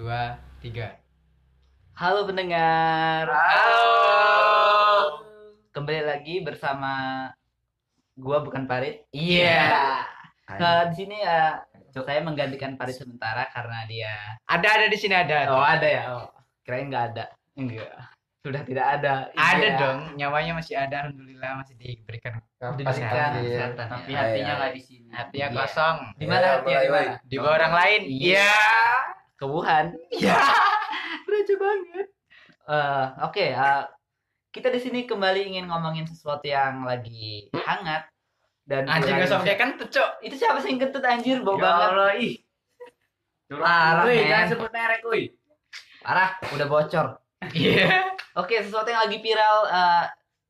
dua, tiga. Halo pendengar. Halo. Kembali lagi bersama gua bukan Parit. Iya. Nah, di sini ya saya menggantikan Parit sementara karena dia Ada ada di sini ada. Oh, ada ya. Oh, kirain nggak ada. Enggak. Sudah tidak ada. Ada Iya. dong, nyawanya masih ada, alhamdulillah masih diberikan. Diberikan Kesehatan. kesehatan. Tapi ya. hatinya Iya. nggak di sini. Hatinya Iya. kosong. Di mana hatinya di mana? Di bawah orang lain. Iya. Iya. Ke Wuhan. Iya. Lucu banget. Eh, oke, eh, kita di sini kembali ingin ngomongin sesuatu yang lagi hangat dan Anjing lagi- gak usah kan tuh, Cok. Itu siapa sih yang kentut anjir bau Ya banget. Allah, ih. Parah, Wih, jangan sebut merek, wih. Parah, udah bocor. Iya. Oke, sesuatu yang lagi viral eh,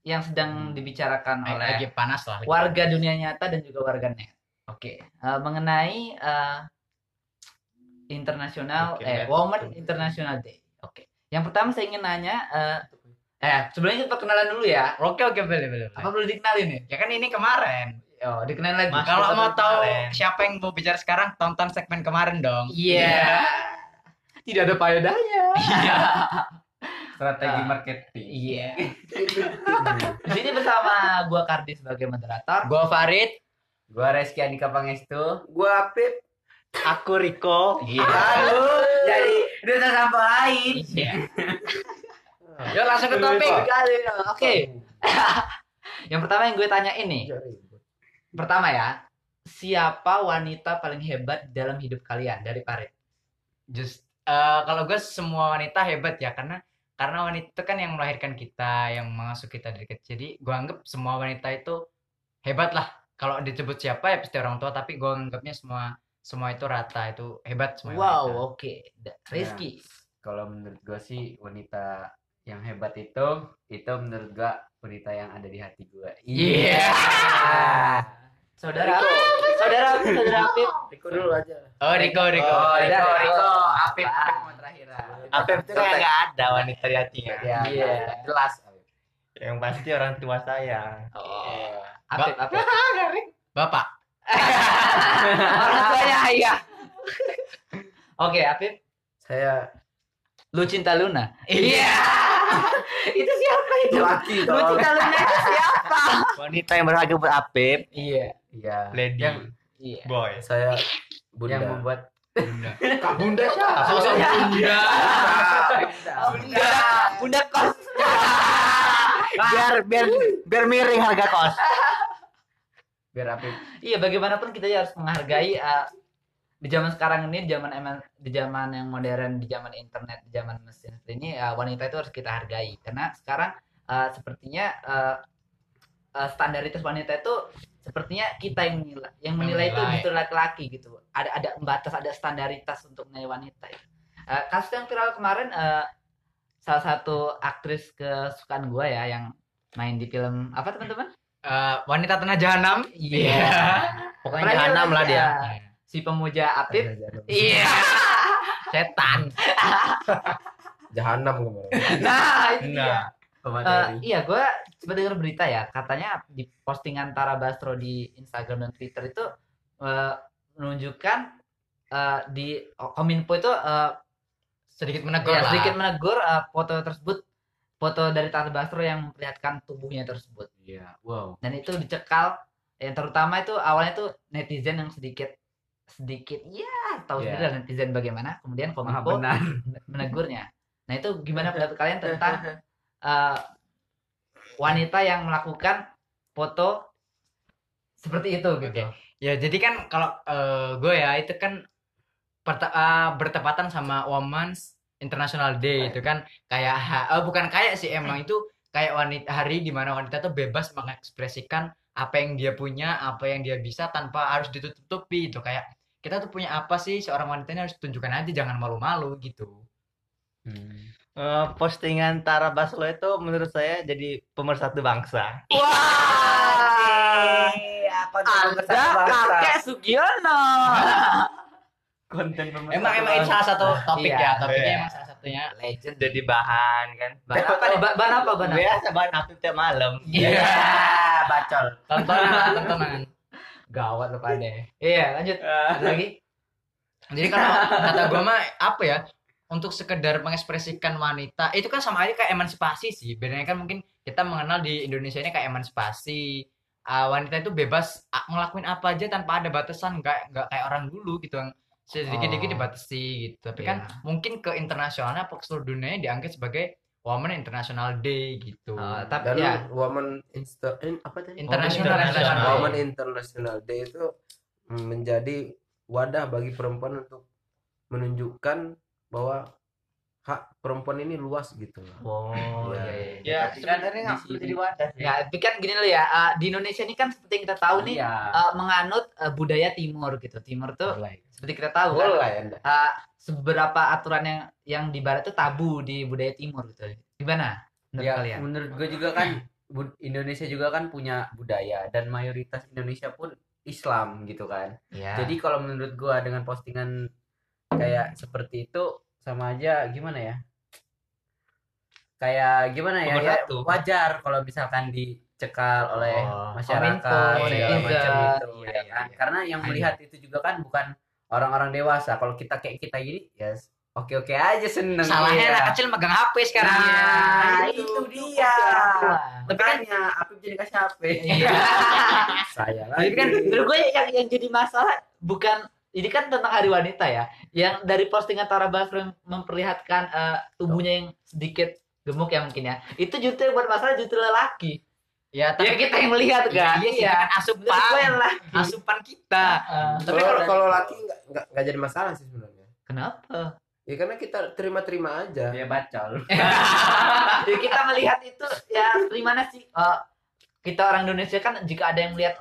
yang sedang dibicarakan oleh Lagi panas lah. lagi warga panas. dunia nyata dan juga warga net. Oke, eh, mengenai eh, internasional Oke, eh. Women International Day. Oke. Yang pertama saya ingin nanya eh eh sebelumnya kita perkenalan dulu ya. Oke oke boleh boleh. boleh. Apa perlu dikenalin nih? Ya kan ini kemarin. Oh, dikenalin lagi. Mas, Kalau mau tahu kemarin. siapa yang mau bicara sekarang, tonton segmen kemarin dong. Iya. Tidak ada faedahnya. Strategi Ah. marketing. Iya. Di sini bersama gua Kardi sebagai moderator. Gua Farid. Gua Reski Andika Pangestu. Gua Pip. Aku Riko. Iya. Halo. Jadi duta sampah lain. Iya. Yuk langsung ke topik. Oke. Yang pertama yang gue tanya ini, pertama ya, siapa wanita paling hebat dalam hidup kalian dari Parit? Just eh, kalau gue semua wanita hebat ya karena karena wanita itu kan yang melahirkan kita, yang mengasuh kita dari kecil. Jadi gue anggap semua wanita itu hebat lah. Kalau disebut siapa ya pasti orang tua, tapi gue anggapnya semua semua itu rata itu hebat semua. Wow, oke. Da- Rizky. Kalau menurut gua sih wanita yang hebat itu itu menurut gua wanita yang ada di hati gua. Iya. Saudara, saudara, saudara Apip. Riko dulu aja. Oh Riko Riko. Oh, Riko, Saudara. Riko. Apip, Apip mau terakhir. Apep itu kayak nggak ada wanita di hatinya. Ya, Iya. jelas. Yang pasti orang tua saya. Oh. Apip, Apip. Bapak. Orang tuanya ayah. Oke, Apip. Saya Lu cinta Luna. Iya. itu siapa itu? laki Lu cinta Luna itu siapa? Wanita yang berharga buat Apep, Iya. Iya. lady, Yang- Iya. boy. Saya bunda. Yang membuat Bunda. Kak Bunda siapa? Sosok Bunda. bunda. Bunda, Bunda kos. biar biar biar miring harga kos. Biar Apip. Iya, bagaimanapun kita harus menghargai eh, di zaman sekarang ini, di zaman di zaman yang modern, di zaman internet, di zaman mesin seperti ini, eh, wanita itu harus kita hargai karena sekarang eh, sepertinya eh, eh, standaritas wanita itu sepertinya kita yang menilai, yang menilai itu Menilai. justru laki-laki gitu. Ada ada batas, ada standaritas untuk menilai wanita. itu. Eh, kasus yang viral kemarin, eh, salah satu aktris kesukaan gue ya yang main di film apa teman-teman? Eh, wanita tanah jahanam. Iya. Pokoknya Pernah jahanam lah dia. ya, Si pemuja Apip. Iya. Setan. Jahanam kemarin. Nah, itu Nah. dia. Pemateri. iya, gue sempat dengar berita ya, katanya di postingan Tara Basro di Instagram dan Twitter itu eh, menunjukkan eh, di Kominfo itu eh, Sedikit menegur ya, lah. sedikit menegur eh, foto tersebut, foto dari Tara Basro yang memperlihatkan tubuhnya tersebut. Iya. Wow. Dan itu dicekal, yang terutama itu awalnya itu netizen yang sedikit sedikit ya tahu Iya. sendiri netizen bagaimana kemudian Maha Kominfo benar. menegurnya. Nah itu gimana pendapat kalian tentang eh, wanita yang melakukan foto seperti itu gitu? Ya jadi kan kalau gue ya itu kan eh, bertepatan sama Women's International Day itu kan kayak eh, bukan kayak sih emang itu kayak wanita hari di mana wanita tuh bebas mengekspresikan apa yang dia punya, apa yang dia bisa tanpa harus ditutupi itu kayak kita tuh punya apa sih seorang wanita ini harus tunjukkan aja jangan malu-malu gitu. Hmm. Eh, postingan Tara Basro itu menurut saya jadi pemersatu bangsa. Wah, Anda kakek Sugiono. konten Emang emang itu salah satu topik Iya. ya, topiknya Iya. emang salah satunya. Legend. Jadi bahan kan. Bahan apa nih? Ba- Bahan apa? Bahan apa? Biasa bahan Apep tiap malam. Iya. bacol. Tontonan, tontonan. Gawat lu pada. Iya, lanjut. Lagi. Jadi kalau kata gue mah apa ya? untuk sekedar mengekspresikan wanita itu kan sama aja kayak emansipasi sih bedanya kan mungkin kita mengenal di Indonesia ini kayak emansipasi Ah, wanita itu bebas ah, ngelakuin apa aja tanpa ada batasan nggak nggak kayak orang dulu gitu yang sedikit-sedikit Oh. dibatasi gitu tapi kan Iya. mungkin ke internasionalnya apa ke seluruh dunia dianggap sebagai Women International Day gitu Eh, tapi Dan ya Women Insta in- apa tadi? International International. Women International Day itu menjadi wadah bagi perempuan untuk menunjukkan bahwa hak perempuan ini luas gitu loh. Oh, Ya. iya, iya. Ya, kan sebenarnya nggak perlu jadi wadah. Ya, tapi kan gini loh ya, eh, di Indonesia ini kan seperti yang kita tahu nih Iya. eh, menganut eh, budaya timur gitu. Timur tuh Boleh. seperti kita tahu kan Boleh Anda. eh, seberapa aturan yang yang di barat itu tabu di budaya timur gitu. Gimana menurut Ya, kalian? menurut gue juga kan Indonesia juga kan punya budaya dan mayoritas Indonesia pun Islam gitu kan. Ya. Jadi kalau menurut gua dengan postingan kayak seperti itu sama aja gimana ya? Kayak gimana ya? ya wajar kalau misalkan dicekal oleh Oh, masyarakat kominfo, segala netizen. macam itu Iya, ya iya, kan. iya. Karena yang Ayo. melihat itu juga kan bukan orang-orang dewasa. Kalau kita kayak kita gini ya oke-oke aja seneng. salahnya iya. anak kecil megang HP sekarang Nah, ya. itu dia. Tapi kan- Makanya Apip jadi kasih HP. Iya. Saya Tapi kan lagi. menurut gue yang yang jadi masalah bukan ini kan tentang hari wanita ya. Yang dari postingan Tara Basro memperlihatkan eh, tubuhnya yang sedikit gemuk ya mungkin ya. Itu justru yang buat masalah justru lelaki. ya Ya tapi kita yang melihat kan. iya sih kan asupan laki. asupan kita Eh, tapi kalau kalau- laki nggak nggak jadi masalah sih sebenarnya. kenapa? Ya karena kita terima-terima aja. Dia bacol. ya kita melihat itu ya dari mana sih Eh, kita orang Indonesia kan jika ada yang melihat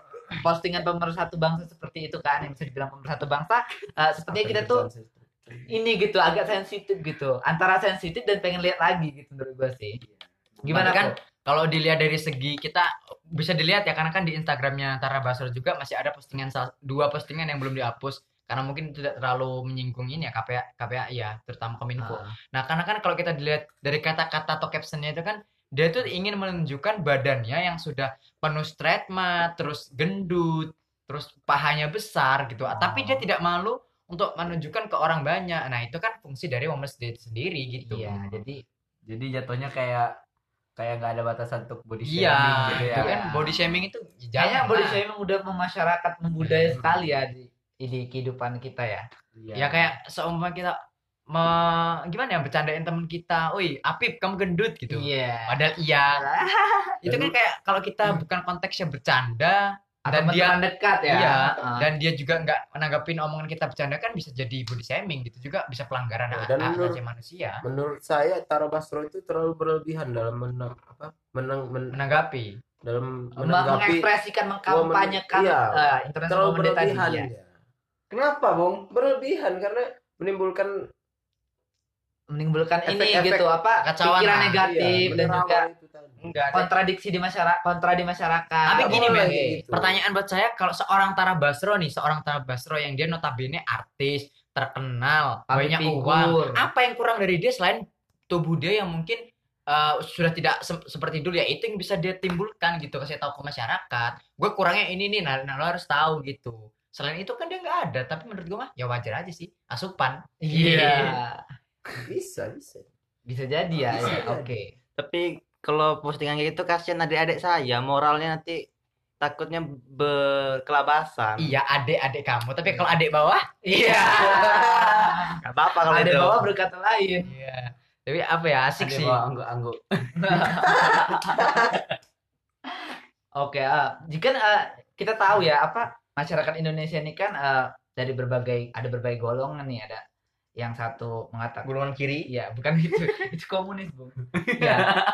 postingan pemersatu bangsa seperti itu kan yang bisa dibilang pemersatu bangsa eh, sepertinya kita tuh ini gitu agak sensitif gitu antara sensitif dan pengen lihat lagi gitu menurut gue sih. Gimana Tapi kan kalau dilihat dari segi kita bisa dilihat ya karena kan di Instagramnya Tara Basro juga masih ada postingan dua postingan yang belum dihapus. Karena mungkin tidak terlalu menyinggung ini ya KPA KPA ya terutama Kominfo. Nah karena kan kalau kita dilihat dari kata-kata atau captionnya itu kan dia tuh ingin menunjukkan badannya yang sudah penuh straight mat, terus gendut, terus pahanya besar gitu. Tapi dia tidak malu untuk menunjukkan ke orang banyak. Nah itu kan fungsi dari Women's Day sendiri gitu. iya jadi Jadi jatuhnya kayak kayak nggak ada batasan untuk body Iya, shaming gitu ya. itu kan body shaming itu kayaknya jangan body lah. shaming udah memasyarakat membudaya Hmm. sekali ya di, di kehidupan kita ya Iya. Ya kayak seumpama kita me- gimana ya bercandain temen kita, "Woi, Apip kamu gendut" gitu. iya Padahal iya. itu kan kayak kalau kita bukan konteksnya bercanda atau dan dia dekat ya Iya, Heeh. dan dia juga nggak menanggapin omongan kita bercanda kan bisa jadi body shaming gitu juga bisa pelanggaran Ya, hak menurut- asasi manusia Menurut saya Tara Basro itu terlalu berlebihan dalam menang apa menang men- menanggapi. dalam Me- menanggapi mengekspresikan mengkampanyekan Iya. eh, International terlalu berlebihan ya. Kenapa, Bung? Berlebihan karena menimbulkan menimbulkan ini Efek-efek gitu apa kekacauan pikiran negatif iya, dan juga. Enggak. kontradiksi di masyarakat kontra di masyarakat Tapi gini, boleh Men. gitu. Pertanyaan buat saya kalau seorang Tara Basro nih, seorang Tara Basro yang dia notabene artis, terkenal, Public banyak figure. uang. Apa yang kurang dari dia selain tubuh dia yang mungkin eh, sudah tidak se- seperti dulu ya itu yang bisa dia timbulkan gitu kasih tahu ke masyarakat gue kurangnya ini nih nah, nah lo harus tahu gitu selain itu kan dia nggak ada tapi menurut gue mah ya wajar aja sih asupan iya bisa, bisa. bisa jadi ya, Bisa ya, oke. Tapi kalau postingan kayak gitu kasihan adik-adik saya, moralnya nanti takutnya berkelabasan. iya adik-adik kamu. Tapi kalau adik bawah? Iya. Gak apa-apa kalau ada itu. bawah berkata lain. Iya. Tapi apa ya asik Ada sih. bawa angguk-angguk. Oke, ah, jika ah, kita tahu ya apa masyarakat Indonesia ini kan ah, dari berbagai ada berbagai golongan nih ada yang satu mengatakan golongan kiri? Iya bukan itu. Itu komunis bung ya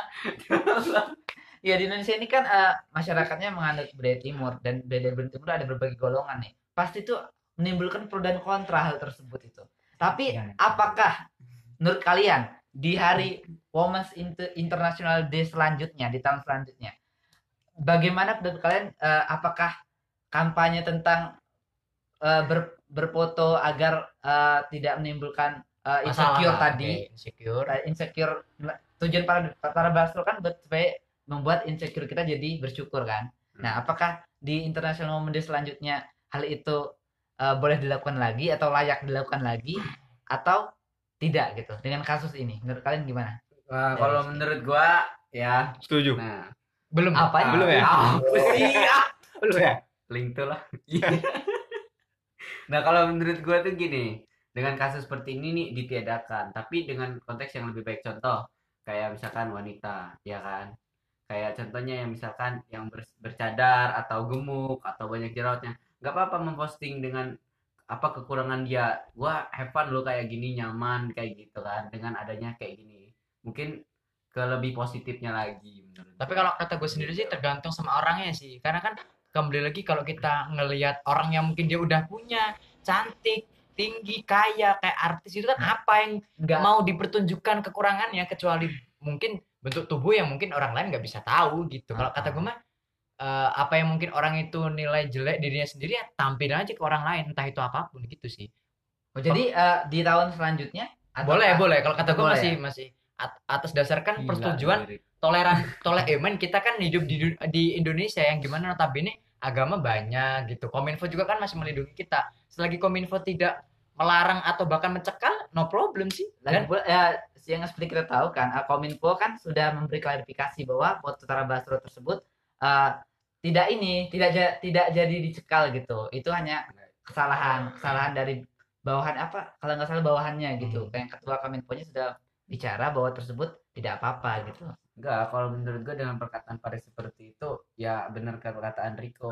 ya di Indonesia ini kan ah, masyarakatnya menganut budaya timur dan budaya budaya timur ada berbagai golongan nih. Pasti itu menimbulkan pro dan kontra hal tersebut itu. Tapi Iya. apakah menurut kalian di hari Women's Inter- International Day selanjutnya di tahun selanjutnya bagaimana menurut kalian eh, apakah kampanye tentang eh, ber- berfoto agar eh, tidak menimbulkan Masalah insecure lah, tadi. oke, insecure insecure tujuan para para Basro kan buat supaya membuat insecure kita jadi bersyukur kan. Nah apakah di International Women's Day selanjutnya hal itu eh, boleh dilakukan lagi atau layak dilakukan lagi atau tidak gitu dengan kasus ini? Menurut kalian gimana? Ya, kalau sih. menurut gua ya. Setuju. nah. Belum. Apa? Ah, Belum ya? apa sih? Belum ya? link tuh lah nah kalau menurut gua tuh gini dengan kasus seperti ini nih ditiadakan tapi dengan konteks yang lebih baik. Contoh kayak misalkan wanita ya kan? Kayak contohnya yang misalkan yang ber- bercadar atau gemuk atau banyak jerawatnya nggak apa-apa memposting dengan apa kekurangan dia. Gua have fun lo kayak gini nyaman kayak gitu kan dengan adanya kayak gini. Mungkin ke lebih positifnya lagi menurut Tapi kalau kata gue sendiri sih tergantung sama orangnya sih. Karena kan kembali lagi kalau kita ngelihat orang yang mungkin dia udah punya cantik, tinggi, kaya kayak artis itu kan apa yang Enggak. mau dipertunjukkan kekurangannya kecuali mungkin bentuk tubuh yang mungkin orang lain nggak bisa tahu gitu. Kalau kata gue mah eh, apa yang mungkin orang itu nilai jelek dirinya sendiri ya tampil aja ke orang lain entah itu apa pun gitu sih. Oh, jadi eh, di tahun selanjutnya boleh boleh kalau kata gue masih ya? masih at- atas dasar kan Gila, persetujuan lirik. Toleran tole eh, men kita kan hidup di di Indonesia yang gimana notabene agama banyak gitu. Kominfo juga kan masih melindungi kita. Selagi Kominfo tidak melarang atau bahkan mencekal, no problem sih. Dan pula ya yang seperti kita tahu kan uh, Kominfo kan sudah memberi klarifikasi bahwa Tara Basro tersebut uh, tidak ini tidak tidak jadi dicekal gitu itu hanya kesalahan kesalahan dari bawahan apa kalau nggak salah bawahannya gitu kayak ketua Kominfo-nya sudah bicara bahwa tersebut tidak apa-apa gitu Enggak, kalau menurut gue dengan perkataan Paris seperti itu, ya benar kan perkataan Rico.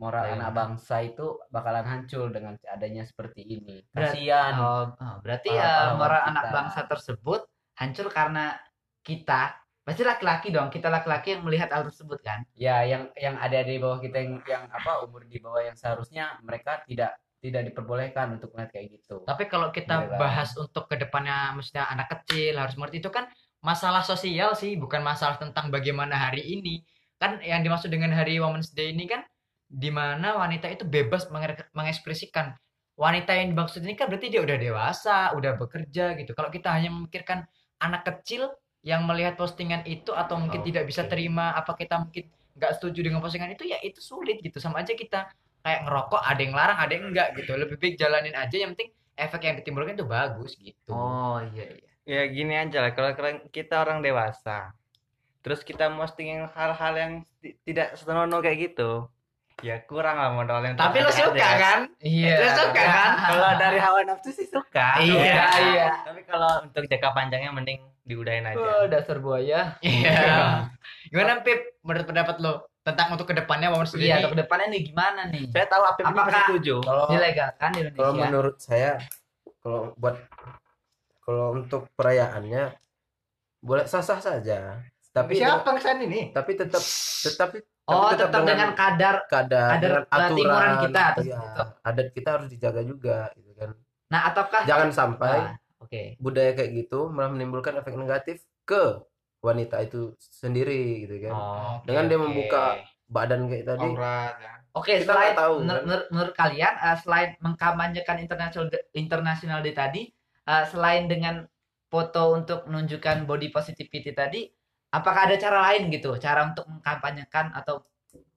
Moral Iya. anak bangsa itu bakalan hancur dengan adanya seperti ini. Kasihan. Oh, oh, berarti ya moral kita. anak bangsa tersebut hancur karena kita pasti laki-laki dong kita laki-laki yang melihat hal tersebut kan Ya, yang yang ada di bawah kita yang yang apa umur di bawah yang seharusnya mereka tidak tidak diperbolehkan untuk melihat kayak gitu. tapi kalau kita kan? bahas untuk ke depannya maksudnya anak kecil harus mengerti itu kan masalah sosial sih, bukan masalah tentang bagaimana hari ini. Kan yang dimaksud dengan hari Women's Day ini kan di mana wanita itu bebas menge- mengekspresikan. Wanita yang dimaksud ini kan berarti dia udah dewasa, udah bekerja gitu. Kalau kita hanya memikirkan anak kecil yang melihat postingan itu atau mungkin tidak bisa terima apa kita mungkin nggak setuju dengan postingan itu ya itu sulit gitu. Sama aja kita kayak ngerokok ada yang larang ada yang enggak gitu. Lebih baik jalanin aja yang penting efek yang ditimbulkan itu bagus gitu. Oh iya iya Ya gini aja lah, kalau kita orang dewasa, terus kita posting hal-hal yang ti- tidak senonoh kayak gitu, ya kurang lah modalnya. tapi lo suka kan? Iya. Lu suka kan? Kalau dari hawa nafsu sih suka. Iya, iya. Tapi kalau untuk jangka panjangnya mending diudahin aja. Oh, dasar buaya. Iya. Gimana Pip? Menurut pendapat lo tentang untuk ke depannya Women's Day iya untuk depannya nih gimana nih? Saya tahu apa yang Apakah- setuju. Kalau dilegalkan di kalau menurut saya kalau buat kalau untuk perayaannya boleh sah-sah saja. Tapi siapa ngesan ini? tapi tetap tetapi oh tapi tetap dengan kadar kadar, kadar dengan aturan kita atau iya, gitu. adat kita harus dijaga juga gitu kan. nah ataukah Jangan sampai Ah, oke budaya kayak gitu malah menimbulkan efek negatif ke wanita itu sendiri gitu kan. Oh, Dengan dia membuka badan kayak tadi. aurat ya. Oke, Kita selain tahu, menur- kan? menur- menurut kalian eh, selain mengkampanyekan international international day tadi, eh, selain dengan foto untuk menunjukkan body positivity tadi, apakah ada cara lain gitu, cara untuk mengkampanyekan atau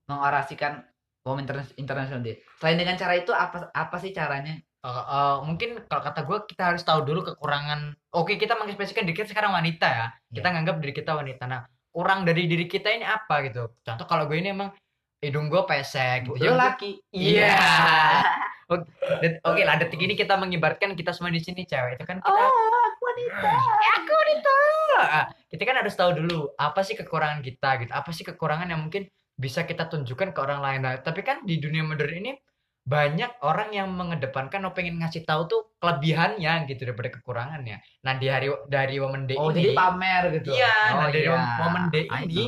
mengorasikan Women Interna- International Day? Selain dengan cara itu apa apa sih caranya? Eh, eh, mungkin kalau kata gue kita harus tahu dulu kekurangan oke kita mengekspresikan diri kita sekarang wanita ya kita nganggap diri kita wanita nah kurang dari diri kita ini apa gitu contoh kalau gue ini emang hidung gue pesek gitu. Lo laki. Iya. Dan- Oke lah detik ini kita mengibarkan kita semua di sini cewek itu kan kita wanita. Ya, aku wanita. Ah, Kita kan harus tahu dulu apa sih kekurangan kita gitu. Apa sih kekurangan yang mungkin bisa kita tunjukkan ke orang lain. Nah, tapi kan di dunia modern ini banyak orang yang mengedepankan atau pengen ngasih tahu tuh kelebihannya gitu daripada kekurangannya. Nah, di hari dari Women Day Oh, ini jadi pamer gitu. Iya, oh, nah, dari iya. Women Day I ini.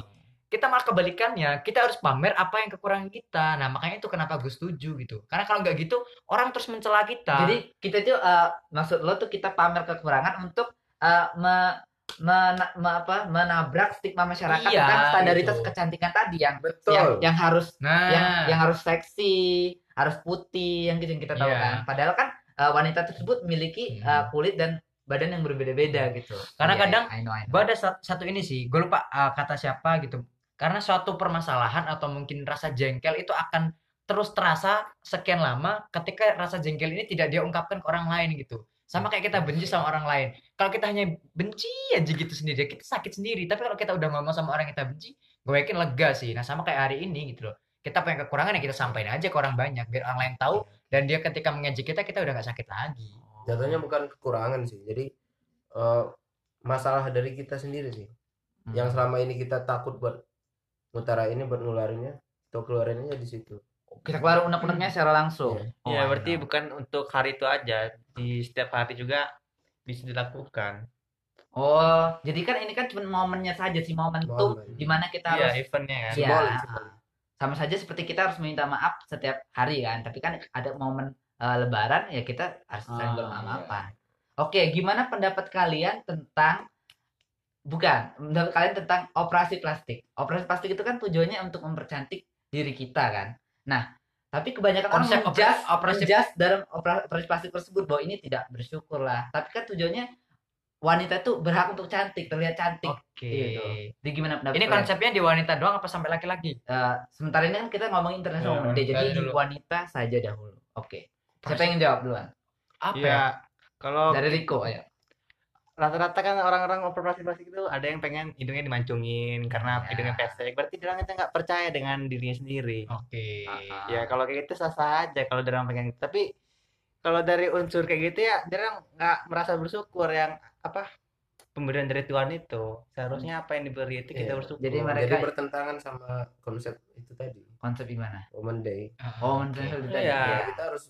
Kita malah kebalikannya. Kita harus pamer apa yang kekurangan kita. Nah, makanya itu kenapa gue setuju gitu. Karena kalau nggak gitu, orang terus mencela kita. Jadi kita itu eh, maksud lo tuh kita pamer kekurangan untuk eh, me, mena- me- apa, menabrak stigma masyarakat Iya, tentang standaritas gitu. kecantikan tadi yang Betul. yang yang harus nah, yang yang harus seksi, harus putih yang gitu yang kita tahu Iya. kan. Padahal kan eh, wanita tersebut memiliki Hmm. eh, kulit dan badan yang berbeda-beda gitu. Karena Iya, kadang I know, I know. gue ada sa- satu ini sih, gue lupa uh, kata siapa gitu. Karena suatu permasalahan atau mungkin rasa jengkel itu akan terus terasa sekian lama ketika rasa jengkel ini tidak dia ungkapkan ke orang lain gitu. sama kayak kita benci sama orang lain. Kalau kita hanya benci aja gitu sendiri kita sakit sendiri. Tapi kalau kita udah ngomong sama orang yang kita benci gue yakin lega sih. Nah sama kayak hari ini gitu loh. Kita pengen kekurangan ya kita sampaikan aja ke orang banyak biar orang lain tahu dan dia ketika mengejek kita kita udah nggak sakit lagi. Jatuhnya bukan kekurangan sih. Jadi eh, masalah dari kita sendiri sih. Hmm. yang selama ini kita takut buat mutara ini buat nularinnya atau keluarinnya di situ kita keluar unek-uneknya secara langsung. Iya. Oh, ya I berarti know. bukan untuk hari itu aja di setiap hari juga bisa dilakukan Oh, jadi kan ini kan cuma momennya saja sih momentum Momen. di mana kita iya harus eventnya kan Iya. Simbolik, simbolik. sama saja seperti kita harus minta maaf setiap hari kan. Tapi kan ada momen eh, lebaran ya kita harus saling Ah, bermaaf-maafan. Oke, gimana pendapat kalian tentang bukan, pendapat kalian tentang operasi plastik. Operasi plastik itu kan tujuannya untuk mempercantik diri kita kan. Nah, tapi kebanyakan orang Konsep menjas, operasi- menjas dalam opera- operasi plastik tersebut bahwa ini tidak bersyukur lah. Tapi kan tujuannya wanita itu berhak untuk cantik, terlihat cantik. oke Gitu. Jadi gimana pendapat ini konsepnya di wanita doang apa sampai laki-laki Eh, sementara ini kan kita ngomongin internasional Ya, Deh, jadi di dulu. wanita saja dahulu. Oke. Siapa yang jawab duluan? apa ya ya kalau Dari Riko ayo. Rata-rata kan orang-orang operasi plastik itu ada yang pengen hidungnya dimancungin karena Ya. hidungnya pesek berarti dia nggak percaya dengan dirinya sendiri oke Ah, ya kalau kayak gitu sah-sah aja kalau dia orang pengen tapi kalau dari unsur kayak gitu ya dia orang nggak merasa bersyukur yang apa pemberian dari Tuhan itu seharusnya apa yang diberi itu kita Iya. bersyukur Jadi jadi mereka- bertentangan sama konsep itu tadi Konsep gimana? Woman Day Oh, menurut Iya. tadi. Ya, ya. kita harus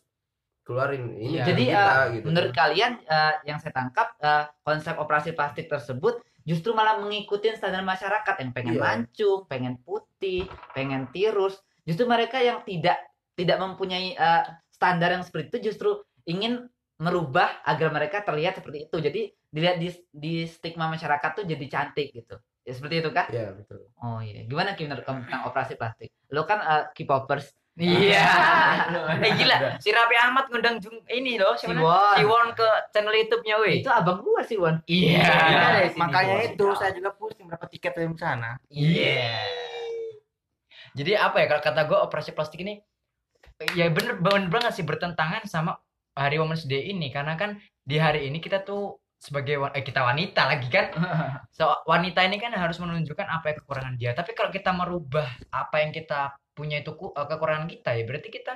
keluarin ini Iya. Jadi kita eh, gitu menurut kalian eh, yang saya tangkap eh, konsep operasi plastik tersebut justru malah mengikuti standar masyarakat yang pengen Iya. mancung, pengen putih, pengen tirus. Justru mereka yang tidak tidak mempunyai eh, standar yang seperti itu justru ingin merubah agar mereka terlihat seperti itu. Jadi dilihat di, di stigma masyarakat tuh jadi cantik gitu. Ya seperti itu kan? ya betul Oh iya. Gimana Kim menurut kamu tentang operasi plastik? Lo kan eh, K-popers. Iya. eh gila, si Raffi Ahmad ngundang Jung ini loh, siapa namanya? Siwon. Siwon ke channel YouTube-nya weh. Itu abang gua sih, Wan. Iya. Iya, sini, makanya itu saya juga pusing berapa tiket dari sana Iya. Jadi apa ya kalau kata gue operasi plastik ini ya bener bener banget sih bertentangan sama Hari Women's Day ini karena kan di hari ini kita tuh sebagai eh, kita wanita lagi kan so, wanita ini kan harus menunjukkan apa yang kekurangan dia tapi kalau kita merubah apa yang kita punya itu ku- eh, kekurangan kita ya berarti kita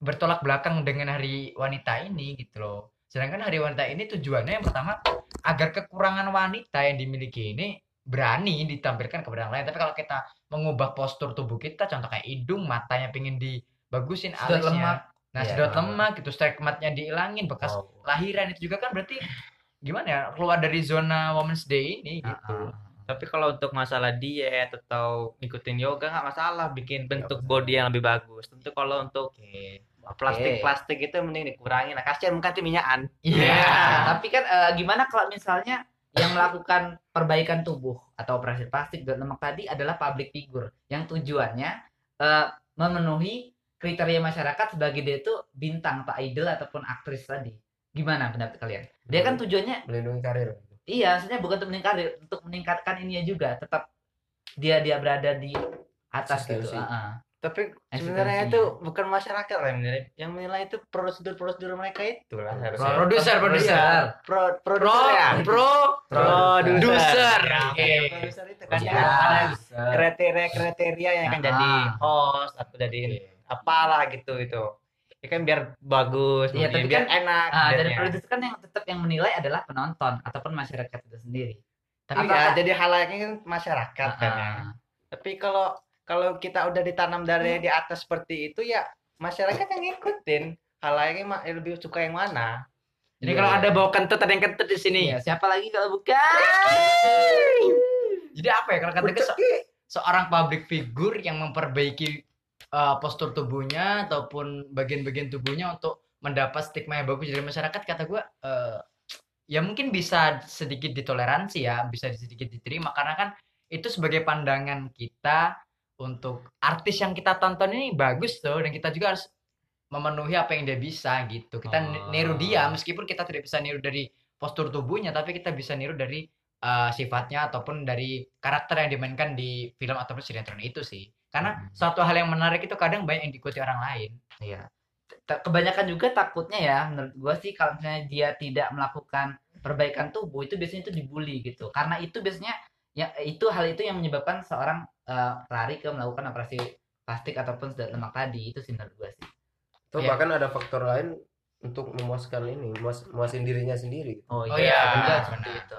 bertolak belakang dengan hari wanita ini gitu loh sedangkan hari wanita ini tujuannya yang pertama agar kekurangan wanita yang dimiliki ini berani ditampilkan kepada orang lain tapi kalau kita mengubah postur tubuh kita contoh kayak hidung matanya pengen dibagusin Sedot alisnya lemak. nah Iya. sedot lemak gitu stigmatnya dihilangin bekas Oh. lahiran itu juga kan berarti gimana ya keluar dari zona Women's Day ini gitu Ah, ah. Tapi kalau untuk masalah diet atau ngikutin yoga nggak masalah bikin bentuk body yang lebih bagus. Tentu kalau untuk plastik-plastik itu mending dikurangin. Nah, kasihan tuh minyakan. Iya. Nah, tapi kan eh, gimana kalau misalnya yang melakukan perbaikan tubuh atau operasi plastik dan lemak tadi adalah public figure yang tujuannya eh, memenuhi kriteria masyarakat sebagai dia itu bintang atau idol ataupun aktris tadi. Gimana pendapat kalian? Dia kan tujuannya melindungi karir iya, maksudnya bukan untuk meningkat untuk meningkatkan ininya juga, tetap dia dia berada di atas gitu. Ah. Tapi sebenarnya itu bukan masyarakat lah yang menilai. Yang menilai itu prosedur-prosedur mereka itu lah harusnya. Produser, produser. Pro, Pro, produser ya. pro, Produser. Produser. Oke, Oke. produser itu kan Iya. ya, ada kriteria-kriteria yang akan jadi host atau jadi apalah gitu itu. Ya kan biar bagus, Iya, biar, tapi biar kan, enak. Ah, dari produser kan yang tetap yang menilai adalah penonton ataupun masyarakat itu sendiri. Tapi Apakah- ya jadi halayaknya kan masyarakat Ah, kan ya. ah. Tapi kalau kalau kita udah ditanam dari di atas seperti itu ya masyarakat yang ngikutin halayaknya ma- lebih suka yang mana. Jadi kalau ada bau kentut ada yang kentut di sini. Iya, siapa lagi kalau bukan? Jadi apa ya kalau kata seorang public figure yang memperbaiki uh, postur tubuhnya ataupun bagian-bagian tubuhnya untuk mendapat stigma yang bagus dari masyarakat kata gue uh, ya mungkin bisa sedikit ditoleransi ya bisa sedikit diterima. Karena kan itu sebagai pandangan kita untuk artis yang kita tonton ini bagus tuh dan kita juga harus memenuhi apa yang dia bisa gitu. Kita Oh. niru dia meskipun kita tidak bisa niru dari postur tubuhnya tapi kita bisa niru dari uh, sifatnya ataupun dari karakter yang dimainkan di film ataupun sinetron itu sih karena Hmm. suatu hal yang menarik itu kadang banyak yang diikuti orang lain Iya. kebanyakan juga takutnya ya menurut gua sih kalau misalnya dia tidak melakukan perbaikan tubuh itu biasanya itu dibully gitu karena itu biasanya ya itu hal itu yang menyebabkan seorang eh, lari ke melakukan operasi plastik ataupun sedat lemak tadi itu sih menurut gua sih Atau Iya. bahkan ada faktor lain untuk memuaskan ini, memuas, memuasin dirinya sendiri. oh, Oh iya, juga benar. seperti itu.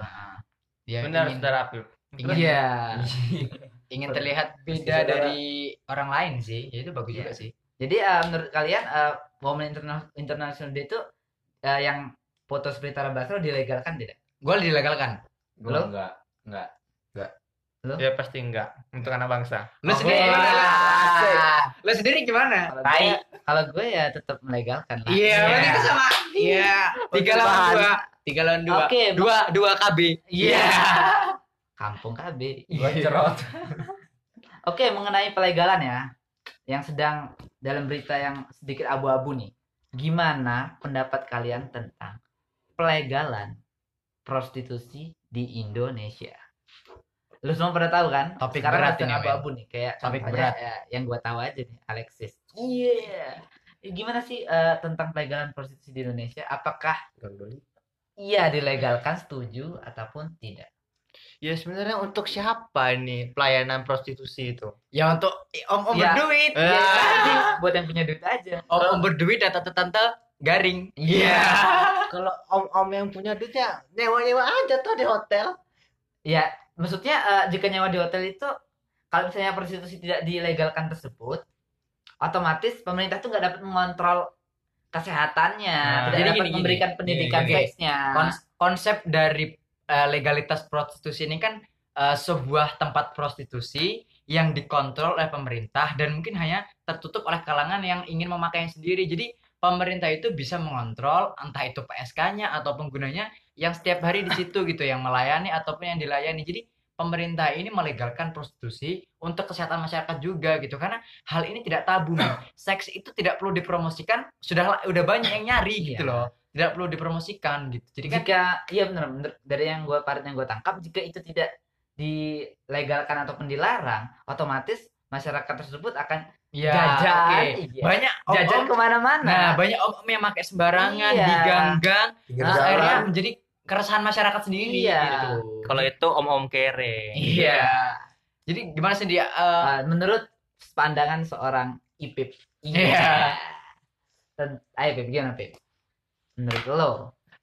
Ya, benar ingin, saudara ingin, iya ingin terlihat beda dari orang lain sih. Ya itu bagus Iya. juga sih. jadi eh, menurut kalian eh, Women Interna- International Day itu eh, yang foto seperti Tara Basro dilegalkan tidak Gue dilegalkan. Gue Lo? enggak, enggak. ya pasti enggak untuk anak bangsa Lu Oke. sendiri gimana? Ah. Lu sendiri gimana? Kalau Tai. gue, kalau gue ya tetap melegalkan lah. Iya, berarti kita sama. Iya. Tiga lawan dua. Tiga lawan dua. Oke, Dua, dua KB. Iya. Kampung KB. Gue cerot. Oke, mengenai pelegalan ya, yang sedang dalam berita yang sedikit abu-abu nih. Gimana pendapat kalian tentang pelegalan prostitusi di Indonesia? Lu semua pada tahu kan? Topik Sekarang berat ini, abu-abu nih, kayak Topik berat. ya, yang gua tahu aja nih, Alexis. Iya. Gimana sih eh, tentang pelegalan prostitusi di Indonesia? Apakah iya dilegalkan setuju ataupun tidak? Ya sebenarnya untuk siapa ini pelayanan prostitusi itu Ya untuk om-om Ya. berduit. Eh. Ya, tadi buat yang punya duit aja. Om-om berduit dan tante-tante garing. Iya. kalau om-om yang punya duitnya nyewa-nyewa aja tuh di hotel Ya, maksudnya eh, jika nyawa di hotel itu kalau misalnya prostitusi tidak dilegalkan tersebut, otomatis pemerintah tuh nggak dapat mengontrol kesehatannya, Nah, tidak jadi dapat gini, memberikan gini. pendidikan Gini, oke. seksnya. Kons- konsep dari eh, legalitas prostitusi ini kan eh, sebuah tempat prostitusi yang dikontrol oleh pemerintah dan mungkin hanya tertutup oleh kalangan yang ingin memakainya sendiri. Jadi pemerintah itu bisa mengontrol entah itu PSK-nya atau penggunanya yang setiap hari di situ gitu yang melayani ataupun yang dilayani. Jadi pemerintah ini melegalkan prostitusi untuk kesehatan masyarakat juga gitu karena hal ini tidak tabu. Seks itu tidak perlu dipromosikan, sudah udah banyak yang nyari gitu Iya. loh. Tidak perlu dipromosikan gitu. Jadi kan jika iya benar benar dari yang gue part yang gue tangkap jika itu tidak dilegalkan ataupun dilarang, otomatis masyarakat tersebut akan ya jajan, oke. iya. Banyak jajan om-om ke mana-mana. Nah, banyak om-om yang pakai sembarangan, Iya. diganggang, jalan. akhirnya menjadi keresahan masyarakat sendiri Iya. gitu. kalau itu om-om kere Iya. Jadi gimana sih dia eh, Uh, menurut pandangan seorang Ipip. Iya. Dan, ayo Pip, gimana Pip? Menurut lo?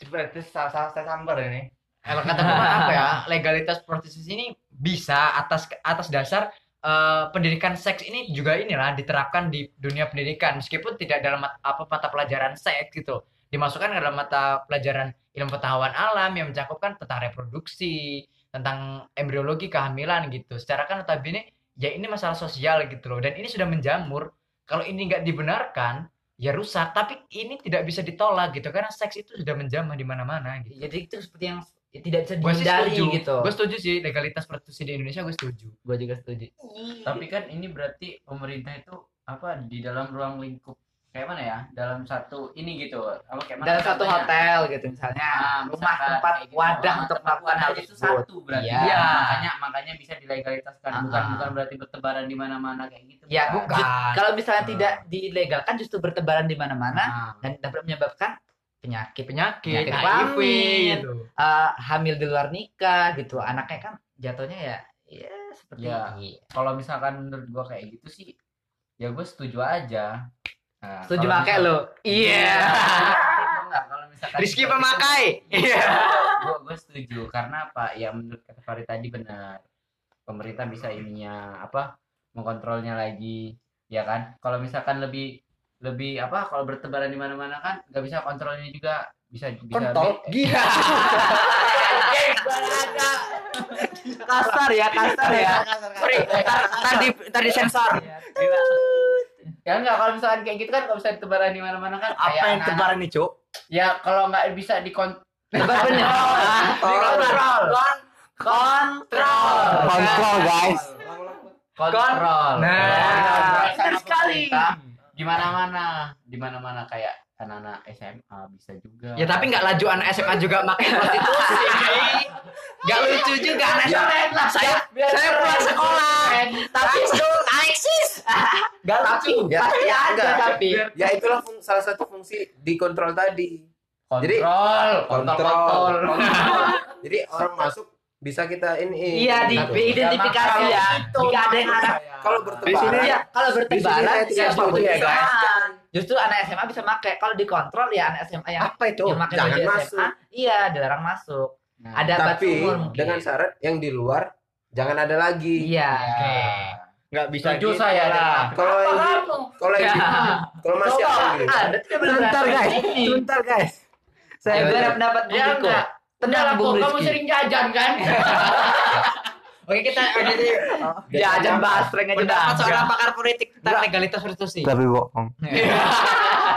berarti salah salah saya sambar ini. Kalau kata gue mah apa ya? Legalitas prostitusi ini bisa atas atas dasar eh, pendidikan seks ini juga inilah diterapkan di dunia pendidikan. Meskipun tidak dalam mat- apa mata pelajaran seks gitu. Dimasukkan ke dalam mata pelajaran ilmu pengetahuan alam yang mencakupkan tentang reproduksi tentang embriologi kehamilan gitu. Secara kan notabene ya ini masalah sosial gitu loh. Dan ini sudah menjamur. Kalau ini nggak dibenarkan ya rusak tapi ini tidak bisa ditolak gitu karena seks itu sudah menjamah di mana-mana gitu Jadi itu seperti yang tidak bisa dihindari setuju gitu. gue setuju sih legalitas prostitusi di Indonesia gue setuju Gue juga setuju. Tapi kan ini berarti pemerintah itu apa di dalam ruang lingkup kayak mana ya? Dalam satu ini gitu. Apa kayak mana? Dalam satu contohnya? hotel gitu misalnya, Ah, rumah misalkan tempat gitu. wadah Ah, untuk tempat melakukan hal itu satu berarti. Iya. Ya, makanya makanya bisa dilegalitaskan bukan Ah. bukan berarti bertebaran di mana-mana kayak gitu. Ya, bukan. bukan. Kalau misalnya Ah. tidak dilegalkan justru bertebaran di mana-mana Nah, dan dapat menyebabkan penyakit penyakit, Penyakit HIV gitu eh, hamil di luar nikah gitu. Anaknya kan jatuhnya ya ya seperti Ya. ini. kalau misalkan menurut gua kayak gitu sih ya gue setuju aja. Nah, Setuju pakai lo. Iya. Kalau misalkan Rizky pemakai. iya. Gue gue setuju. Karena apa? Ya menurut kata Farid tadi benar. Pemerintah bisa ininya apa mengkontrolnya lagi. Ya kan? Kalau misalkan lebih lebih apa kalau bertebaran di mana-mana kan nggak bisa kontrolnya juga. Bisa bisa Kontol. Gila. kasar ya, kasar ya. sorry tar, tar di tar di sensor ya enggak kalau misalkan kayak gitu kan kalau bisa bertebaran di mana-mana kan. Apa kayak yang tebaran nih cuk? Ya kalau nggak bisa dikon Tebar bener. dikontrol Kontrol. kontrol guys. Kontrol. Nah, Kontrol. benar sama sekali. di mana-mana. Di mana-mana kayak anak-anak SMA bisa juga. Ya tapi nggak laju anak SMA juga pakai prostitusi nggak lucu juga anak SMA saya saya pulang sekolah. Tapi Alexis. Gak tapi Ya, pasti ya, ada tapi. Ya itulah fung- salah satu fungsi dikontrol tadi. Jadi, kontrol kontrol jadi orang masuk bisa kita ini Iya di gitu. identifikasi ya. Jika ada yang anak kalau bertebaran Iya, kalau bertebaran ya setuju ya, guys. Justru anak SMA bisa pakai. Kalau dikontrol ya anak SMA yang apa itu? yang jangan baju masuk. SMA, iya dilarang masuk. Ada batas tapi umur dengan syarat yang di luar jangan ada lagi. Iya. nggak bisa Setuju gitu saya lah. kalau yang di, kalau yang di, kalau masih Coba, ada di ada tidak benar sebentar guys. Ini. sebentar guys. Saya Ayo, gue ayo. ada pendapat Bung Ya Riko. enggak. Tenang Bung kamu sering jajan kan? Oke kita jadi Ya jangan bahas prank aja pendapat seorang pakar politik tentang legalitas prostitusi. tapi bohong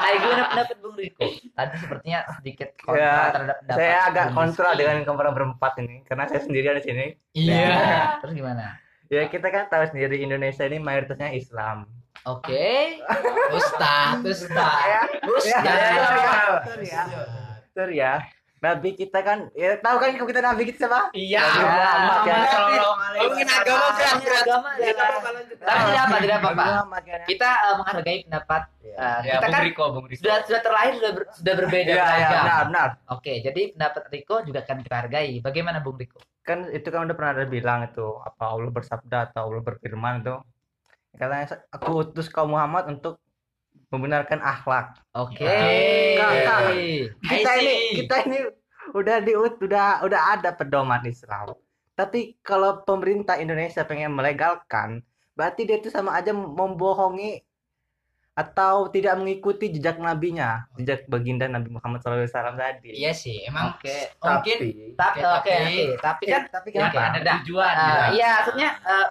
Ayo gue ada pendapat Bung Riko. Tadi sepertinya sedikit kontra Ya, terhadap pendapat. saya agak Bung kontra Rizky. dengan kemarin berempat ini karena saya sendirian di sini Iya. Nah, Terus gimana? ya kita kan tahu sendiri Indonesia ini mayoritasnya Islam Oke. Ustad, ustad. ya Ustad. betul ya betul ya Nabi kita kan ya tahu kan kita Nabi kita siapa Iya. Nabi Muhammad kan Ngomongin agama berat-berat. Agama Tidak adalah- apa-apa, lanjut. Tapi tidak apa, tidak. Muhammad kan ya. Kita eh, menghargai pendapat Iya. eh, ya kita kan Riko Bung Riko sudah sudah terlahir sudah ber- sudah berbeda Iya, iya, benar, benar. Oke, jadi pendapat Riko juga akan kita hargai. Bagaimana Bung Riko? kan itu kan udah pernah ada bilang itu apa Allah bersabda atau Allah berfirman itu katanya aku utus kaum Muhammad untuk membenarkan akhlak Oke. Kak, kak. I kita ini kita ini udah di udah udah ada pedoman Islam tapi kalau pemerintah Indonesia pengen melegalkan berarti dia itu sama aja membohongi atau tidak mengikuti jejak nabinya jejak baginda Nabi Muhammad SAW tadi Iya sih, emang Oke. mungkin tapi Tapi tapi- kan tapi kan, ada tujuan Eh, ya. iya, maksudnya eh,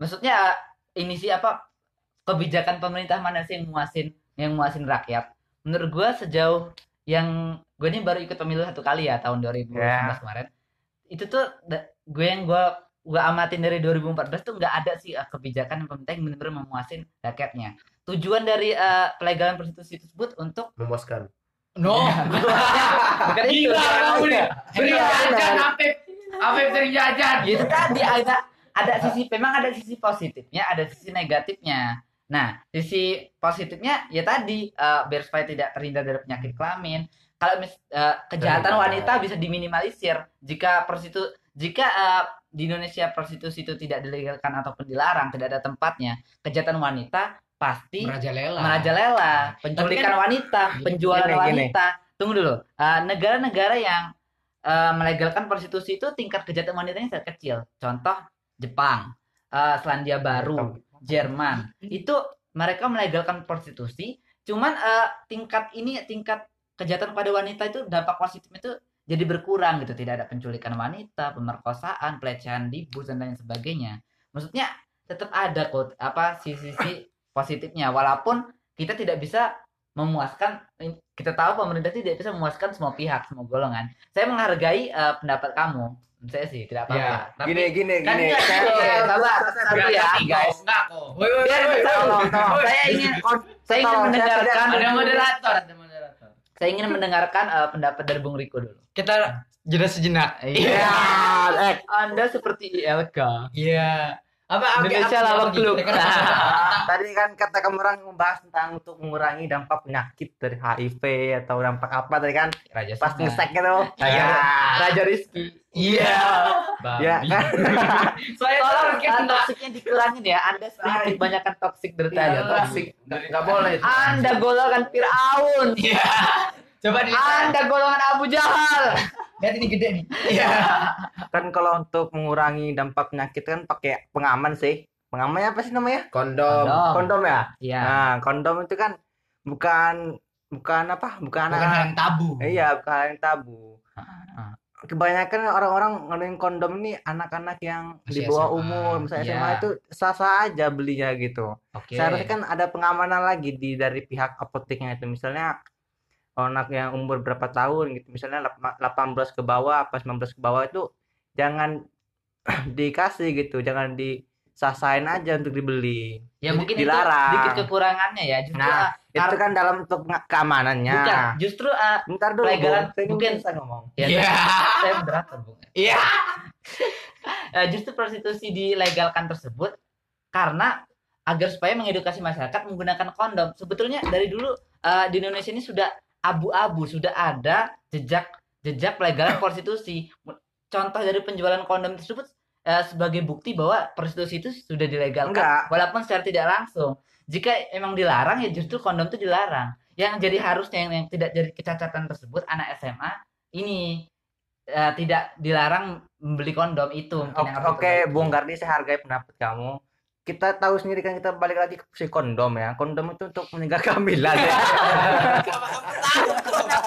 maksudnya eh, ini sih apa kebijakan pemerintah mana sih yang muasin yang muasin rakyat? Menurut gua sejauh yang gue ini baru ikut pemilu satu kali ya tahun 2019 Ya. kemarin. Itu tuh gue yang gua gua amatin dari 2014 tuh nggak ada sih eh, kebijakan pemerintah yang benar-benar memuasin rakyatnya. Tujuan dari eh, pelegalan prostitusi tersebut untuk memuaskan no. bukan itu. Gila kamu nih. Iya, jajan. Apip. Apip sering jajan. itu tadi ada ada sisi memang ada sisi positifnya ada sisi negatifnya nah sisi positifnya ya tadi eh, biar supaya tidak terhindar dari penyakit kelamin kalau mis, eh, kejahatan wanita bisa diminimalisir jika prostitu jika eh, di Indonesia prostitusi itu tidak dilegalkan ataupun dilarang tidak ada tempatnya kejahatan wanita pasti Merajalela. merajalela, penculikan wanita, penjualan Gini, gini. wanita. Tunggu dulu. Eh, negara-negara yang eh, melegalkan prostitusi itu tingkat kejahatan wanitanya sangat kecil. Contoh Jepang, eh, Selandia Baru, Jerman. Itu mereka melegalkan prostitusi, cuman eh, tingkat ini tingkat kejahatan pada wanita itu dampak positifnya itu jadi berkurang gitu. Tidak ada penculikan wanita, pemerkosaan, pelecehan di bus dan lain sebagainya. Maksudnya tetap ada kok apa sisi-sisi positifnya walaupun kita tidak bisa memuaskan kita tahu pemerintah tidak bisa memuaskan semua pihak semua golongan saya menghargai eh, pendapat kamu saya sih tidak apa-apa. Tapi gini gini kan gini. saya sabar satu ya guys Enggak kok. Woi, woi, saya ingin saya ingin mendengarkan Ada moderator, ada moderator. saya ingin mendengarkan eh, pendapat dari Bung Riko dulu. Kita jeda sejenak. iya. Eh anda seperti ILK Iya. Apa Indonesia apa- gitu? klub. Tadi kan kata kamu orang membahas tentang untuk mengurangi dampak penyakit dari HIV atau dampak apa tadi kan Raja pas ngesek gitu Raja, ya Raja Rizky Iya. ya kan Saya Tolong toksiknya dikurangin ya. Anda sedikit banyakkan toksik dari tadi. Iya, toksik. nggak boleh itu. Anda golongan Fir'aun. Iya. Coba di Anda golongan Abu Jahal. lihat ini gede nih. Iya. kan kalau untuk mengurangi dampak penyakit kan pakai pengaman sih pengamannya apa sih namanya kondom kondom ya Iya. nah kondom itu kan bukan bukan apa bukan, Bukan hal yang tabu. iya bukan hal yang tabu Ah. kebanyakan orang-orang ngelakuin kondom ini anak-anak yang di bawah SMA. umur misalnya Iya. SMA itu sah-sah aja belinya gitu Oke. seharusnya kan ada pengamanan lagi di dari pihak apoteknya itu misalnya anak yang umur berapa tahun gitu misalnya lap- 18 ke bawah apa 19 ke bawah itu jangan dikasih gitu jangan disasain aja untuk dibeli ya mungkin dilarang. itu sedikit kekurangannya ya. Justru Nah, ah, itu kan dalam untuk keamanannya bukan, justru ah, bentar dulu Pelegalan- Bung. Saya mungkin- bisa ngomong ya, Iya. saya- saya moderator, Bung. Iya. Eh, justru prostitusi dilegalkan tersebut karena agar supaya mengedukasi masyarakat menggunakan kondom. Sebetulnya dari dulu eh, di Indonesia ini sudah abu-abu, sudah ada jejak jejak pelegalan prostitusi. Contoh dari penjualan kondom tersebut eh, sebagai bukti bahwa prostitusi itu sudah dilegalkan Enggak. walaupun secara tidak langsung. Jika emang dilarang ya justru kondom itu dilarang. Yang jadi harusnya yang, yang tidak jadi kecacatan tersebut anak SMA ini eh, tidak dilarang membeli kondom itu Oke, diperbaiki. Bung Gardi saya hargai pendapat kamu. Kita tahu sendiri kan kita balik lagi ke si kondom ya. Kondom itu untuk mencegah kehamilan ya.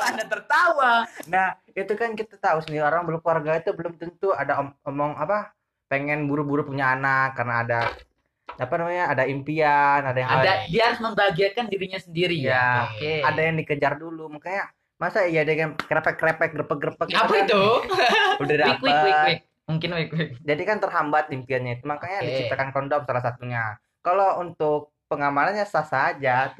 Anda tertawa? Nah, itu kan kita tahu sendiri orang berkeluarga itu belum tentu ada om- omong apa pengen buru-buru punya anak karena ada apa namanya ada impian ada yang Ada dia harus membahagiakan dirinya sendiri ya. ya Oke. ada yang dikejar dulu makanya masa iya dia kan krepek-krepek grepek-grepek gitu Apa kan itu? udah Wik, Mungkin wik, wik. jadi kan terhambat impiannya itu makanya Oke. diciptakan kondom salah satunya kalau untuk pengamalannya sah saja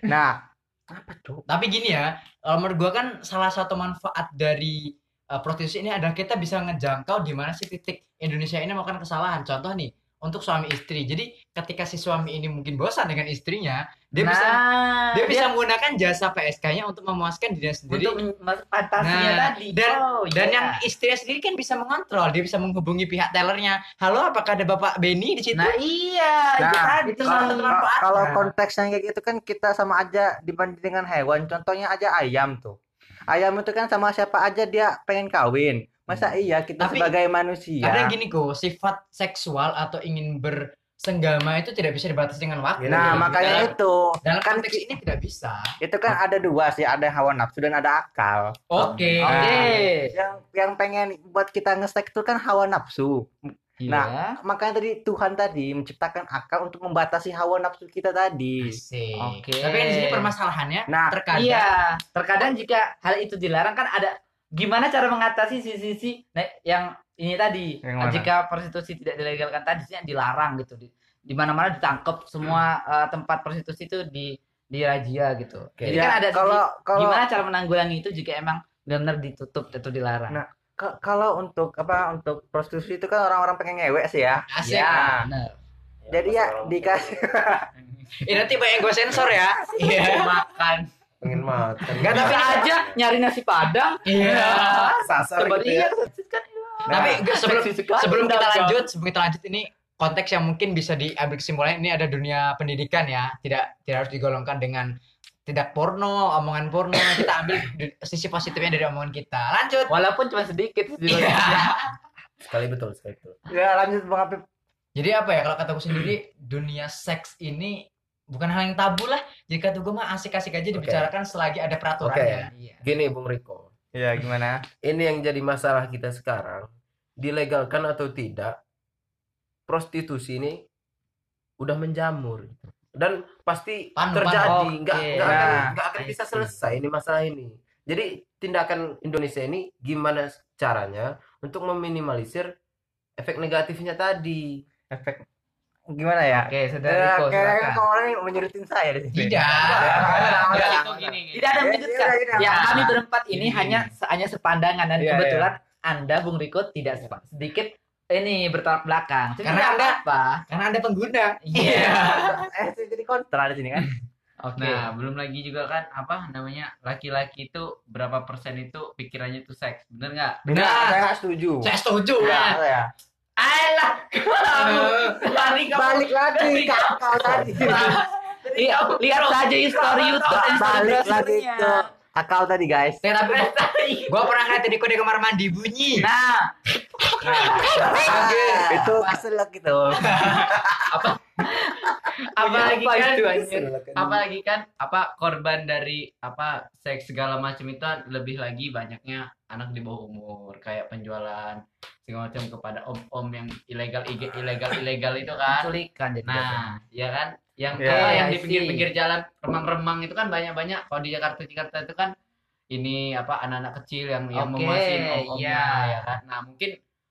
nah apa tuh Tapi gini ya, kalau menurut gua kan salah satu manfaat dari uh, prostitusi ini adalah kita bisa ngejangkau di mana sih titik Indonesia ini melakukan kesalahan. Contoh nih, untuk suami istri. Jadi ketika si suami ini mungkin bosan dengan istrinya, dia bisa nah, dia bisa menggunakan jasa PSK-nya untuk memuaskan dirinya sendiri. untuk Nah, tadi. dan- oh, dan iya. yang istrinya sendiri kan bisa mengontrol, dia bisa menghubungi pihak tellernya. Halo, apakah ada Bapak Benny di situ? Nah, iya, itu Nah, tadi itu satu Kalau-. Kalau konteksnya kayak gitu kan kita sama aja dibanding dengan hewan. Contohnya aja ayam tuh. Ayam itu kan sama siapa aja dia pengen kawin. Masa iya kita Tapi sebagai manusia. Kadang gini kok, sifat seksual atau ingin bersenggama itu tidak bisa dibatasi dengan waktu. Nah, Dalam- makanya itu dalam kan konteks ini tidak bisa. itu kan ada dua sih, ada hawa nafsu dan ada akal. Oke. Oke. Nah, Yang yang pengen buat kita ngesek itu kan hawa nafsu. Iya. Nah, Makanya tadi Tuhan tadi menciptakan akal untuk membatasi hawa nafsu kita tadi. Oke. Tapi kan di sini permasalahannya Nah, terkadang Iya, terkadang jika hal itu dilarang kan ada gimana cara mengatasi sisi-sisi nah, yang ini tadi. Yang mana? Jika prostitusi tidak dilegalkan tadi sih dilarang gitu. Di, di mana-mana ditangkap semua Hmm. eh, tempat prostitusi itu di di razia gitu. Oke. Jadi Ya, kan ada kalau sisi, kalau gimana cara menanggulangi itu jika emang benar ditutup atau dilarang. Nah, Ka- kalau untuk apa untuk prostitusi itu kan orang-orang pengen ngewek sih ya. asik. ya, benar. Jadi ya dikasih Ini nanti banyak gue sensor ya. Iya. Makan. Pengen makan Enggak, Tapi tapi aja nyari nasi padang. Iya. sasar Coba gitu ya kan. Tapi Nah, gue sebelum sebelum kita lanjut, sebelum kita lanjut ini konteks yang mungkin bisa diambil kesimpulannya ini ada dunia pendidikan ya. Tidak tidak harus digolongkan dengan tidak porno, omongan porno. Kita ambil sisi positifnya dari omongan kita. Lanjut. Walaupun cuma sedikit sih. Iya. sekali betul sekali betul ya lanjut Bang Apip. Jadi apa ya kalau kataku sendiri dunia seks ini bukan hal yang tabu lah. Jadi kata gue mah asik-asik aja dibicarakan selagi ada peraturannya. Iya. gini Bung Riko. Ya gimana? ini yang jadi masalah kita sekarang dilegalkan atau tidak prostitusi ini udah menjamur dan pasti Pan- pan- terjadi. nggak nggak akan Nah, nggak akan bisa selesai ini masalah ini. Jadi tindakan Indonesia ini gimana caranya untuk meminimalisir efek negatifnya tadi? Efek gimana ya? Oke, saudara Ya, Riko, kayaknya silakan. kok orang yang menyurutin saya di sini. Tidak. Tidak ada Ya, menyudutkan. ya, ya, ya. kami berempat ini Gini, hanya hanya sepandangan dan Iya, kebetulan Anda Bung Riko tidak sedikit ini bertolak belakang. Karena Anda- apa. Karena ada pengguna. Iya. Eh, saya jadi kontra di sini kan. Oke. Nah, belum lagi juga kan apa namanya laki-laki itu berapa persen itu pikirannya itu seks, bener nggak? Benar, saya nggak setuju. Saya setuju. Ya, Ayolah, kamu. Lari kamu. Balik lagi ke akal tadi. Lihat saja history YouTube. Balik lagi ke akal tadi guys. Saya tapi gua pernah ngeliat di kode kamar mandi bunyi. Nah, Ah, itu keselak gitu. Apalagi apa kan apalagi kan apa korban dari apa seks segala macam itu lebih lagi banyaknya anak di bawah umur kayak penjualan segala macam kepada om-om yang ilegal ilegal ilegal itu kan. Penculikan jadi. nah ya kan? Yang Ya, apa yang I di pinggir-pinggir jalan remang-remang itu kan banyak-banyak. Kalau di Jakarta Jakarta itu kan ini apa anak-anak kecil yang yang Oke, memuasin om-omnya iya. ya kan? Nah mungkin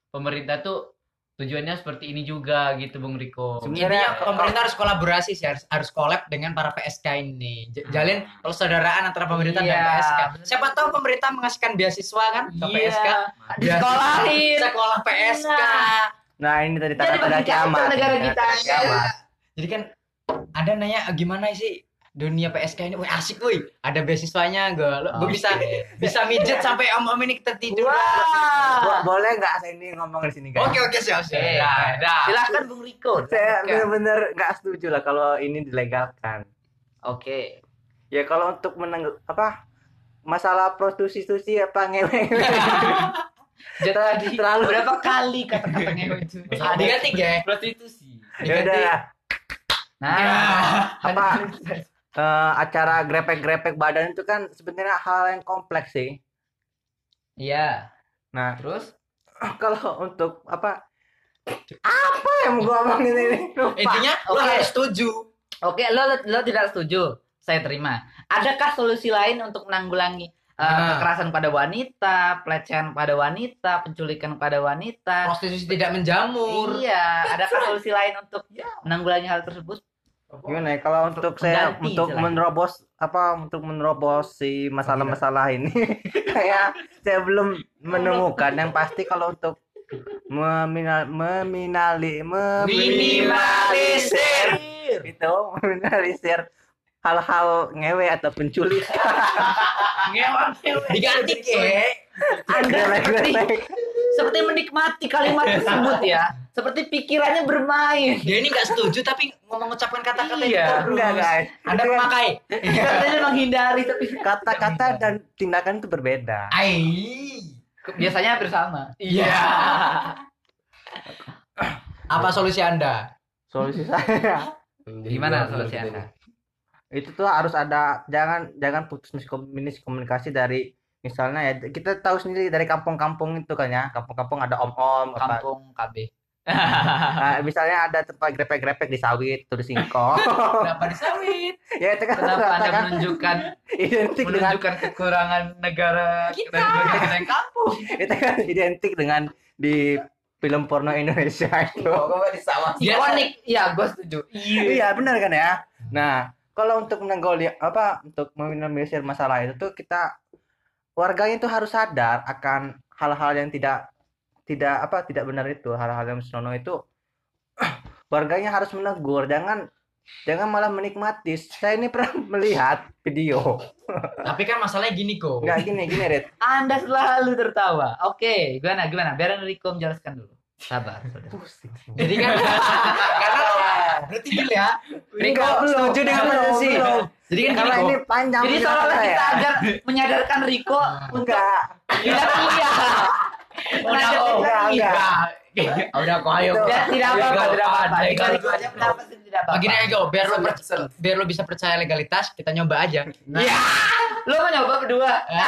pemerintah tuh tujuannya seperti ini juga gitu Bung Riko Intinya pemerintah harus kolaborasi sih, harus harus collab dengan para PSK ini. J- Jalin persaudaraan antara pemerintah dan Iya. PSK. Siapa tahu pemerintah mengasihkan beasiswa kan ke Iya. PSK. Di sekolahin. Sekolah PSK. Nah. Nah, ini tadi tanda-tanda kiamat. negara kita. Jadi kan ada nanya "Ah, gimana sih dunia PSK ini, wih asik wih, ada beasiswanya gue, gue bisa bisa mijet sampai om om ini tertidur. Bo- boleh nggak saya ini ngomong di sini guys? Oke oke siap siap. Oke. Dah, dah. Silakan Bung Riko. Saya Oke. bener-bener nggak setuju lah kalau ini dilegalkan. Oke. Ya kalau untuk meneng apa masalah prostitusi apa ngewe Jadi terlalu berapa kali kata-kata ngewe itu? Ah, diganti ya. prostitusi ya udah Nah, apa eh, acara grepek-grepek badan itu kan sebenarnya hal yang kompleks sih. iya. Nah Terus kalau untuk apa apa yang gua omongin ini lupa. Intinya lo Oke. harus setuju. Oke, lo, lo lo tidak setuju. Saya terima. Adakah solusi lain untuk menanggulangi uh, Ah. kekerasan pada wanita, pelecehan pada wanita, penculikan pada wanita? Prostitusi tidak menjamur. Iya, adakah solusi lain untuk menanggulangi hal tersebut? Gimana ya kalau untuk saya Mengganti untuk menerobos apa untuk menerobos si masalah-masalah ini. Saya saya belum menemukan. Yang pasti kalau untuk meminal, meminali meminimalisir. Itu meminimalisir hal-hal ngewe atau penculik. Diganti ke. Anda Grepek-grepek. Seperti menikmati kalimat tersebut ya. Seperti pikirannya bermain. Dia ini nggak setuju tapi mau mengucapkan kata-kata Iya. itu enggak guys Anda Itu memakai. Katanya menghindari tapi kata-kata dan tindakan itu berbeda Ai. biasanya hampir sama. Iya. Apa solusi Anda? solusi saya Gimana solusi Anda? itu tuh harus ada jangan jangan putus miskomunikasi komunikasi dari misalnya ya kita tahu sendiri dari kampung-kampung itu kan ya kampung-kampung ada om-om apa Kampung KB. Nah, misalnya ada tempat grepek-grepek di sawit atau di singkong Kenapa disawit? ya itu kan Kenapa Anda kan menunjukkan identik dengan menunjukkan kekurangan negara Kita. negara kita yang kampung? itu kan identik dengan di film porno Indonesia itu Oh, di Iya. Ikonik, iya gue setuju. iya benar kan ya nah kalau untuk menangguli apa untuk meminimalisir masalah itu tuh kita warganya itu harus sadar akan hal-hal yang tidak tidak apa tidak benar itu hal-hal yang senonoh itu warganya harus menegur jangan jangan malah menikmati saya ini pernah melihat video Tapi kan masalahnya gini kok. nggak gini gini Red Anda selalu tertawa. Oke, gimana gimana? Biar Enrico menjelaskan dulu. Sabar. saudara. Jadi kan karena berarti gini ya. Riko Enggak, setuju dengan posisi. belum. Jadi kan karena ini panjang Jadi saya. kita agar menyadarkan Riko enggak tidak iya. Udah kita enggak. Iya. Udah kok ayo. Tidak, apa-apa, tidak apa-apa. Riko aja pendapat sih tidak apa-apa. Begini aja, biar lo biar lo bisa percaya legalitas, kita nyoba aja. Iya. Lo mau nyoba berdua? Ya,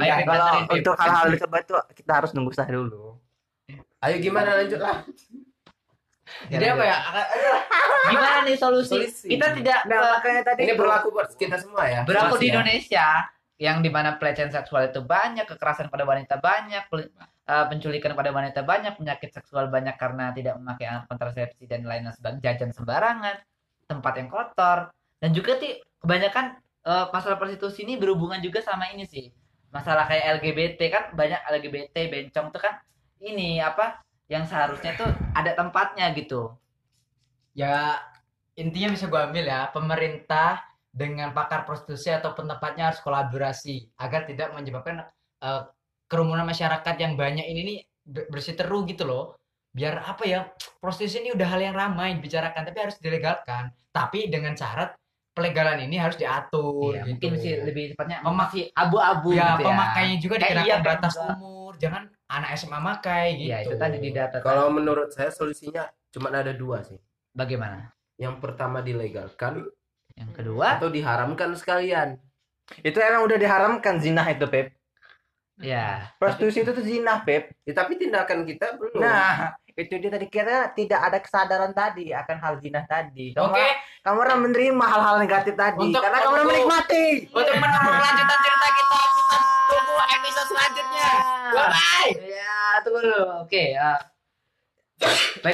baik, kalau untuk hal-hal tersebut itu kita harus nunggu sah dulu Ayo gimana lanjut lah. Jadi apa ya? Gimana nih solusi? Solusi. Kita tidak nah eh, makanya tadi Ini berlaku buat kita semua ya. berlaku di ya? Indonesia yang di mana pelecehan seksual itu banyak, kekerasan pada wanita banyak, eh, penculikan pada wanita banyak, penyakit seksual banyak karena tidak memakai alat kontrasepsi dan lain sebagainya, jajan sembarangan, tempat yang kotor, dan juga ti kebanyakan eh, masalah prostitusi ini berhubungan juga sama ini sih, masalah kayak LGBT kan banyak LGBT bencong tuh kan ini apa yang seharusnya tuh ada tempatnya gitu. Ya intinya bisa gue ambil ya, pemerintah dengan pakar prostitusi atau tempatnya harus kolaborasi agar tidak menyebabkan eh, kerumunan masyarakat yang banyak ini nih ber- bersiteru gitu loh. Biar apa ya, prostitusi ini udah hal yang ramai dibicarakan tapi harus dilegalkan. Tapi dengan syarat pelegalan ini harus diatur Iya, gitu. mungkin sih lebih tepatnya Memak- masih abu-abu ya, gitu ya. pemakainya juga dikenakan iya, batas umur. Jangan anak SMA makai gitu. Iya, itu tadi di data. Kalau menurut saya solusinya cuma ada dua sih. bagaimana? Yang pertama dilegalkan Yang kedua, atau diharamkan sekalian. itu emang udah diharamkan zina itu Pep ya prostitusi itu tuh zina Pep Ya, tapi tindakan kita belum. nah itu dia tadi kita tidak ada kesadaran tadi akan hal zina tadi kamu Oke, kamu orang menerima hal-hal negatif tadi Untuk- karena kamu orang menikmati untuk menunggu lanjutan cerita kita, kita tunggu episode selanjutnya. Bye. ya tunggu dulu. Oke, eh, baik